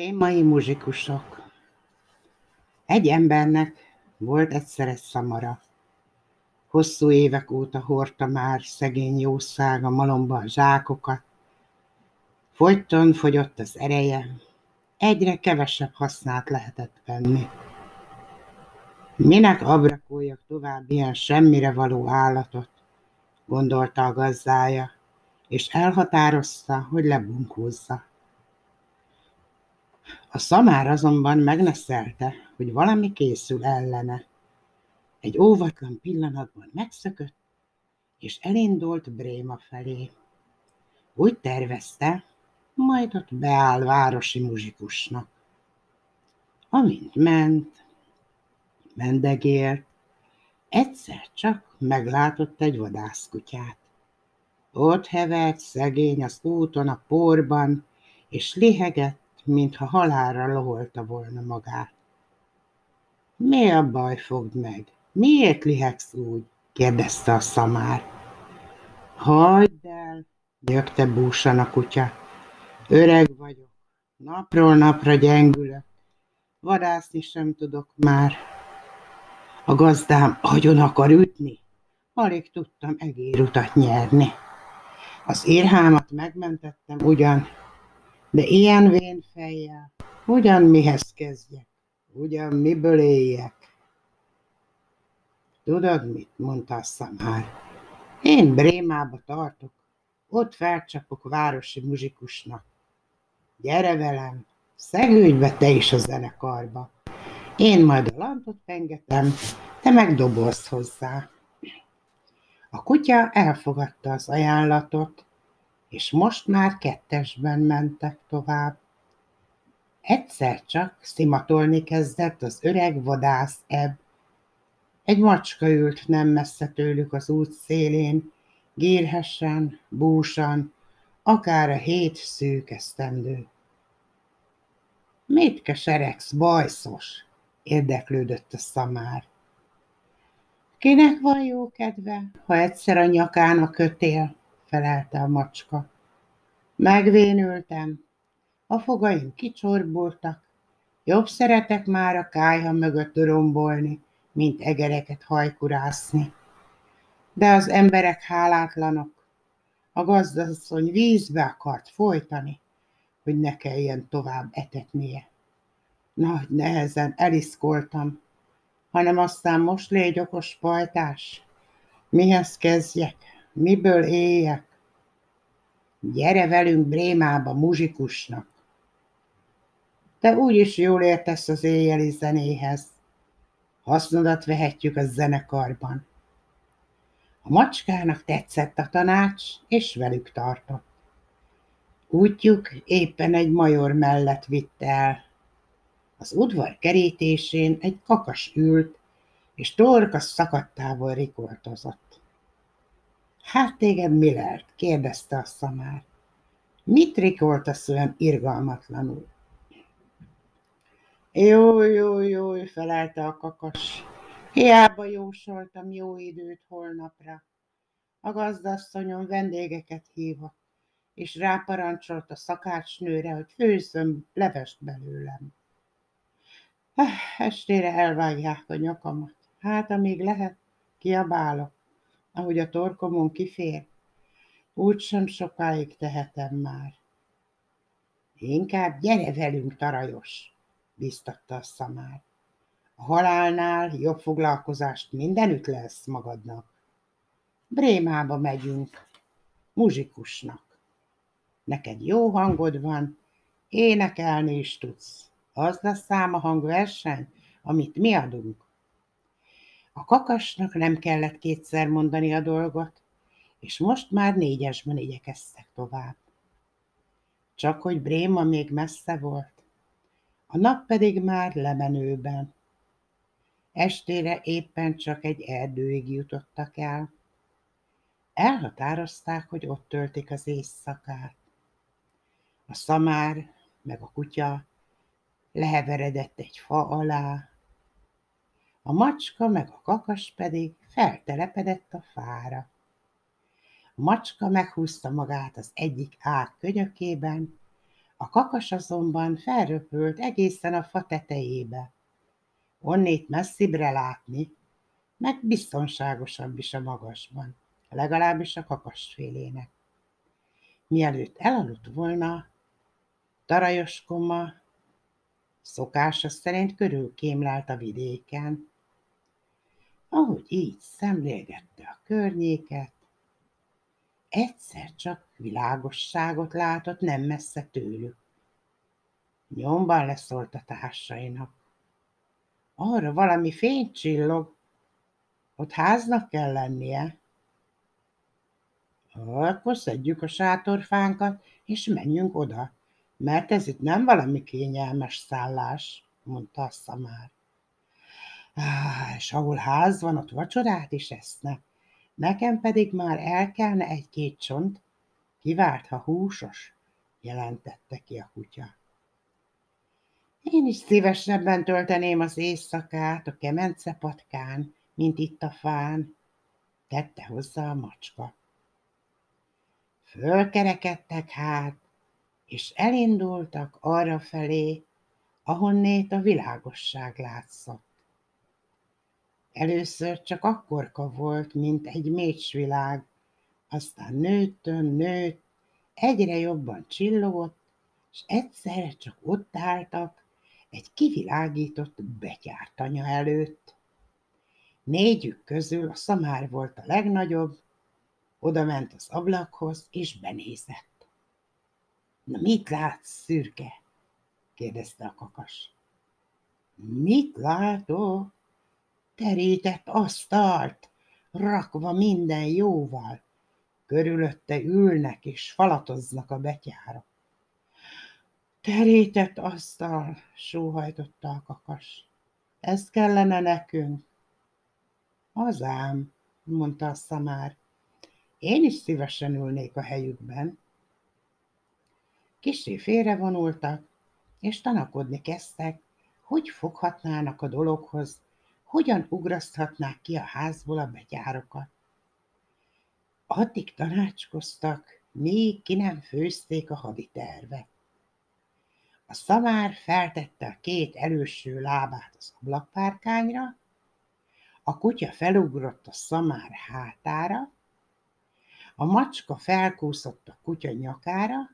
A brémai muzsikusok Egy embernek volt egyszer egy szamara. Hosszú évek óta hordta már szegény jószág a malomba a zsákokat. Folyton fogyott az ereje, egyre kevesebb hasznát lehetett venni. Minek abrakoljak tovább ilyen semmire való állatot, gondolta a gazdája, és elhatározta, hogy lebunkózza. A szamár azonban megneszelte, hogy valami készül ellene. Egy óvatlan pillanatban megszökött, és elindult Bréma felé. Úgy tervezte, majd ott beáll városi muzsikusnak. Amint ment, mendegélt, egyszer csak meglátott egy vadászkutyát. Ott hevert szegény az úton a porban, és lihegett, mintha halálra loholta volna magát. Mi a baj fogd meg? Miért lihegsz úgy? kérdezte a szamár. Hagyd el, gyökte búsan a kutya. Öreg vagyok, napról napra gyengülök, vadászni sem tudok már. A gazdám agyon akar ütni, alig tudtam egérutat nyerni. Az érhámat megmentettem ugyan, de ilyen vén fejjel, ugyan mihez kezdjek, ugyan miből éljek. Tudod mit, mondta szamár. Én Brémába tartok, ott felcsapok városi muzsikusnak. Gyere velem, szegődj be te is a zenekarba. Én majd a lantot pengetem, te meg dobolsz hozzá. A kutya elfogadta az ajánlatot, és most már kettesben mentek tovább. Egyszer csak szimatolni kezdett az öreg vadász ebb. Egy macska ült nem messze tőlük az út szélén, gírhesen, búsan, akár a hét szűk esztendő. Mit keseregsz, bajszos? érdeklődött a szamár. Kinek van jó kedve, ha egyszer a nyakának kötél? Felelte a macska. Megvénültem. A fogaim kicsorbultak. Jobb szeretek már a kájha mögött rombolni, mint egereket hajkurászni. De az emberek hálátlanok. A gazdasszony vízbe akart folytani, hogy ne kelljen tovább etetnie. Nagy nehezen eliszkoltam, hanem aztán most légy okos pajtás. Mihez kezdjek? Miből éljek? Gyere velünk Brémába muzsikusnak. Te úgyis jól értesz az éjjeli zenéhez. Hasznodat vehetjük a zenekarban. A macskának tetszett a tanács, és velük tartott. Útjuk éppen egy major mellett vitte el. Az udvar kerítésén egy kakas ült, és torka szakadtával rikoltozott. Hát téged mi lelt? kérdezte a szamár. Mit rikoltasz olyan irgalmatlanul? Jó, jó, jó, felelte a kakas. Hiába jósoltam jó időt holnapra. A gazdasszonyom vendégeket hívott, és ráparancsolt a szakácsnőre, hogy főzzön levest belőlem. Estére elvágják a nyakamat. Hát, amíg lehet, kiabálok ahogy a torkomon kifér, úgy sem sokáig tehetem már. Inkább gyere velünk, tarajos, biztatta a szamár. A halálnál jobb foglalkozást mindenütt lesz magadnak. Brémába megyünk, muzsikusnak. Neked jó hangod van, énekelni is tudsz. Az lesz száma hangverseny, amit mi adunk. A kakasnak nem kellett kétszer mondani a dolgot, és most már négyesben igyekeztek tovább. Csak hogy Bréma még messze volt, a nap pedig már lemenőben. Estére éppen csak egy erdőig jutottak el. Elhatározták, hogy ott töltik az éjszakát. A szamár meg a kutya leheveredett egy fa alá, a macska meg a kakas pedig feltelepedett a fára. A macska meghúzta magát az egyik ág könyökében, A kakas azonban felröpült egészen a fa tetejébe. Onnét messzibre látni, meg biztonságosabb is a magasban, legalábbis a kakasfélének. Mielőtt elaludt volna, Tarajos koma szokása szerint körülkémlelt a vidéken. Ahogy így szemlélgette a környéket, egyszer csak világosságot látott nem messze tőlük. Nyomban leszólt a társainak. Arra valami fény csillog, ott háznak kell lennie. Akkor szedjük a sátorfánkat, és menjünk oda, mert ez itt nem valami kényelmes szállás, mondta a szamár. És ahol ház van, ott vacsorát is esznek. Nekem pedig már el kellene egy-két csont, kivárt, ha húsos, jelentette ki a kutya. Én is szívesebben tölteném az éjszakát a kemence patkán, mint itt a fán, tette hozzá a macska. Fölkerekedtek hát, és elindultak arra felé, ahonnét a világosság látszott. Először csak akkorka volt, mint egy mécsvilág, aztán nőttön nőtt, egyre jobban csillogott, és egyszerre csak ott álltak egy kivilágított betyártanya előtt. Négyük közül a szamár volt a legnagyobb, oda ment az ablakhoz, és benézett. Na mit látsz, szürke? kérdezte a kakas. Mit látok? Terített asztalt, rakva minden jóval. Körülötte ülnek és falatoznak a betyárok. Terített asztal, sóhajtotta a kakas. Ez kellene nekünk. Az ám, mondta a szamár. Én is szívesen ülnék a helyükben. Kissé félrevonultak, és tanakodni kezdtek, hogy foghatnának a dologhoz, hogyan ugraszthatnák ki a házból a begyárokat. Addig tanácskoztak, még ki nem főzték a haditervet. A szamár feltette a két előső lábát az ablakpárkányra, a kutya felugrott a szamár hátára, a macska felkúszott a kutya nyakára,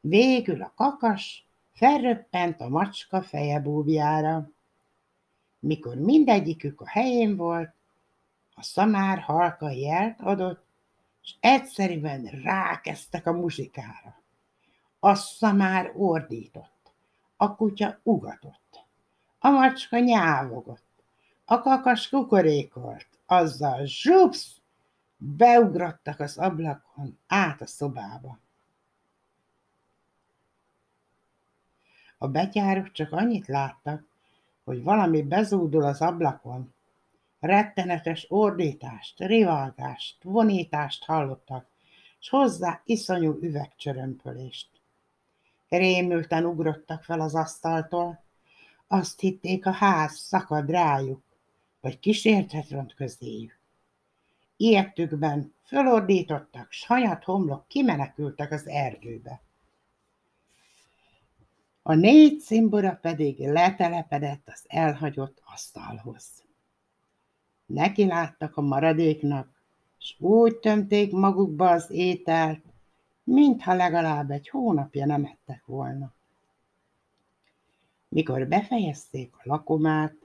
végül a kakas felröppent a macska fejebúbjára. Mikor mindegyikük a helyén volt, a szamár halka jelt adott, és egyszerűen rákezdtek a muzsikára. A szamár ordított, a kutya ugatott, a macska nyávogott, a kakas kukorékolt, azzal zsupsz, beugrottak az ablakon át a szobába. A betyárok csak annyit láttak, hogy valami bezúdul az ablakon. Rettenetes ordítást, rivalgást, vonítást hallottak, s hozzá iszonyú üvegcsörömpölést. Rémülten ugrottak fel az asztaltól, azt hitték a ház szakad rájuk, vagy kísérthet ront közéjük. Ilyettükben fölordítottak, s hanyat homlok kimenekültek az erdőbe. A négy cimbora pedig letelepedett az elhagyott asztalhoz. Neki láttak a maradéknak, s úgy tömték magukba az ételt, mintha legalább egy hónapja nem ettek volna. Mikor befejezték a lakomát,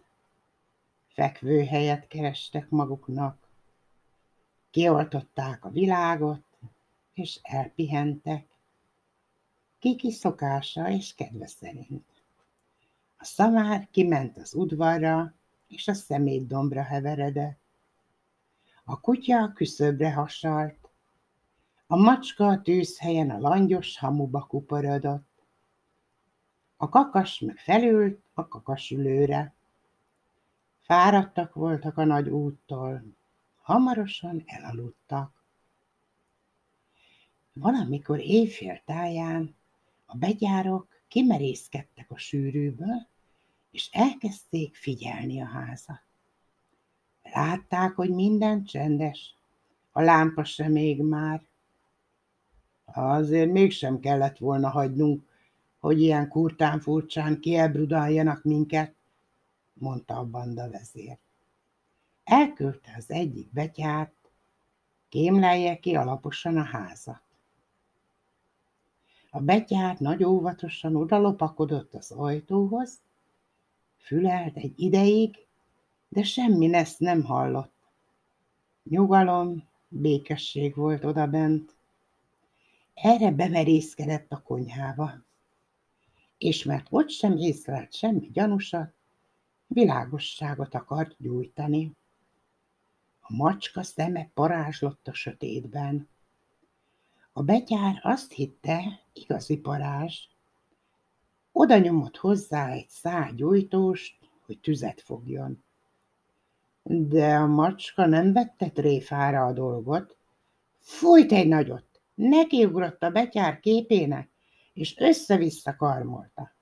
fekvőhelyet kerestek maguknak, kioltották a világot, és elpihentek kiki szokása és kedve szerint. A szamár kiment az udvarra, és a szemét dombra heveredett. A kutya a küszöbre hasalt, a macska a tűzhelyen a langyos hamuba kuporodott. A kakas meg felült a kakasülőre. Fáradtak voltak a nagy úttól, hamarosan elaludtak. Valamikor éjfél táján a begyárok kimerészkedtek a sűrűből, és elkezdték figyelni a házat. Látták, hogy minden csendes, a lámpa sem még már. Azért mégsem kellett volna hagynunk, hogy ilyen kurtán furcsán kielbrudaljanak minket, mondta a banda vezér. Elküldte az egyik betyárt, kémlelje ki alaposan a házat. A betyár nagy óvatosan odalopakodott az ajtóhoz, fülelt egy ideig, de semmi ezt nem hallott. Nyugalom, békesség volt odabent. Erre bemerészkedett a konyhába, és mert ott sem észlelt semmi gyanúsat, világosságot akart gyújtani. A macska szeme parázslott a sötétben. A betyár azt hitte, igazi parázs. Oda nyomott hozzá egy szár gyújtóst, hogy tüzet fogjon. De a macska nem vette tréfára a dolgot. Fújt egy nagyot, nekiugrott a betyár képének, és össze-vissza karmolta.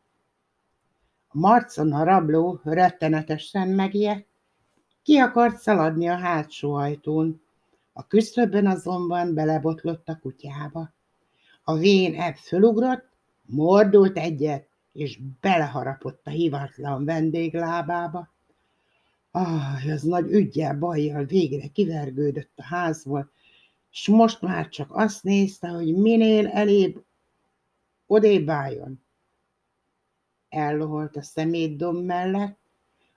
A marcon a rabló rettenetesen megijedt, ki akart szaladni a hátsó ajtón, a küszöbön azonban belebotlott a kutyába. A vén ebb fölugrott, mordult egyet, és beleharapott a hivatlan vendég lábába. Ah, az nagy ügyel, bajjal végre kivergődött a házból, és most már csak azt nézte, hogy minél elébb odébb álljon. Elloholt a szemétdomb mellett,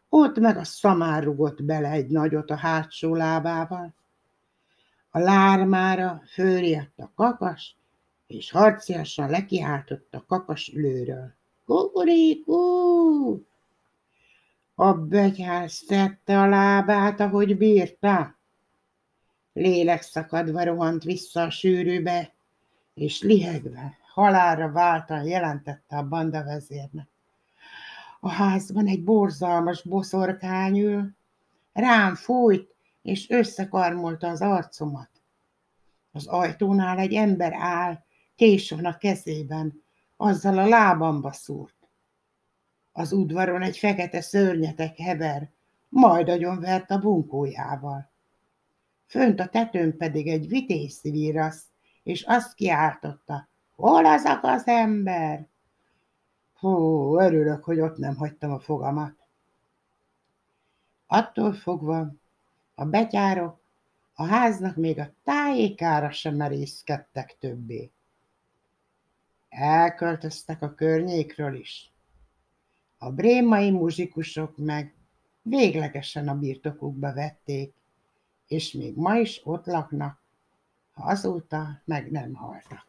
ott meg a szamár rugott bele egy nagyot a hátsó lábával. A lármára fölriadt a kakas, és harciasan lekiáltott a kakas ülőről. Kukurikú! A begyház tette a lábát, ahogy bírta. Lélekszakadva rohant vissza a sűrűbe, és lihegve, halálra váltan jelentette a banda vezérnek. A házban egy borzalmas boszorkány ül, rám fújt, és összekarmolta az arcomat. Az ajtónál egy ember áll, későn a kezében, azzal a lábamba szúrt. Az udvaron egy fekete szörnyetek hever, majd agyonvert a bunkójával. Fönt a tetőn pedig egy vitézi vírasz, és azt kiáltotta, hol az az ember? Hú, örülök, hogy ott nem hagytam a fogamat. Attól fogva a betyárok a háznak még a tájékára sem merészkedtek többé. Elköltöztek a környékről is. A brémai muzsikusok meg véglegesen a birtokukba vették, és még ma is ott laknak, ha azóta meg nem haltak.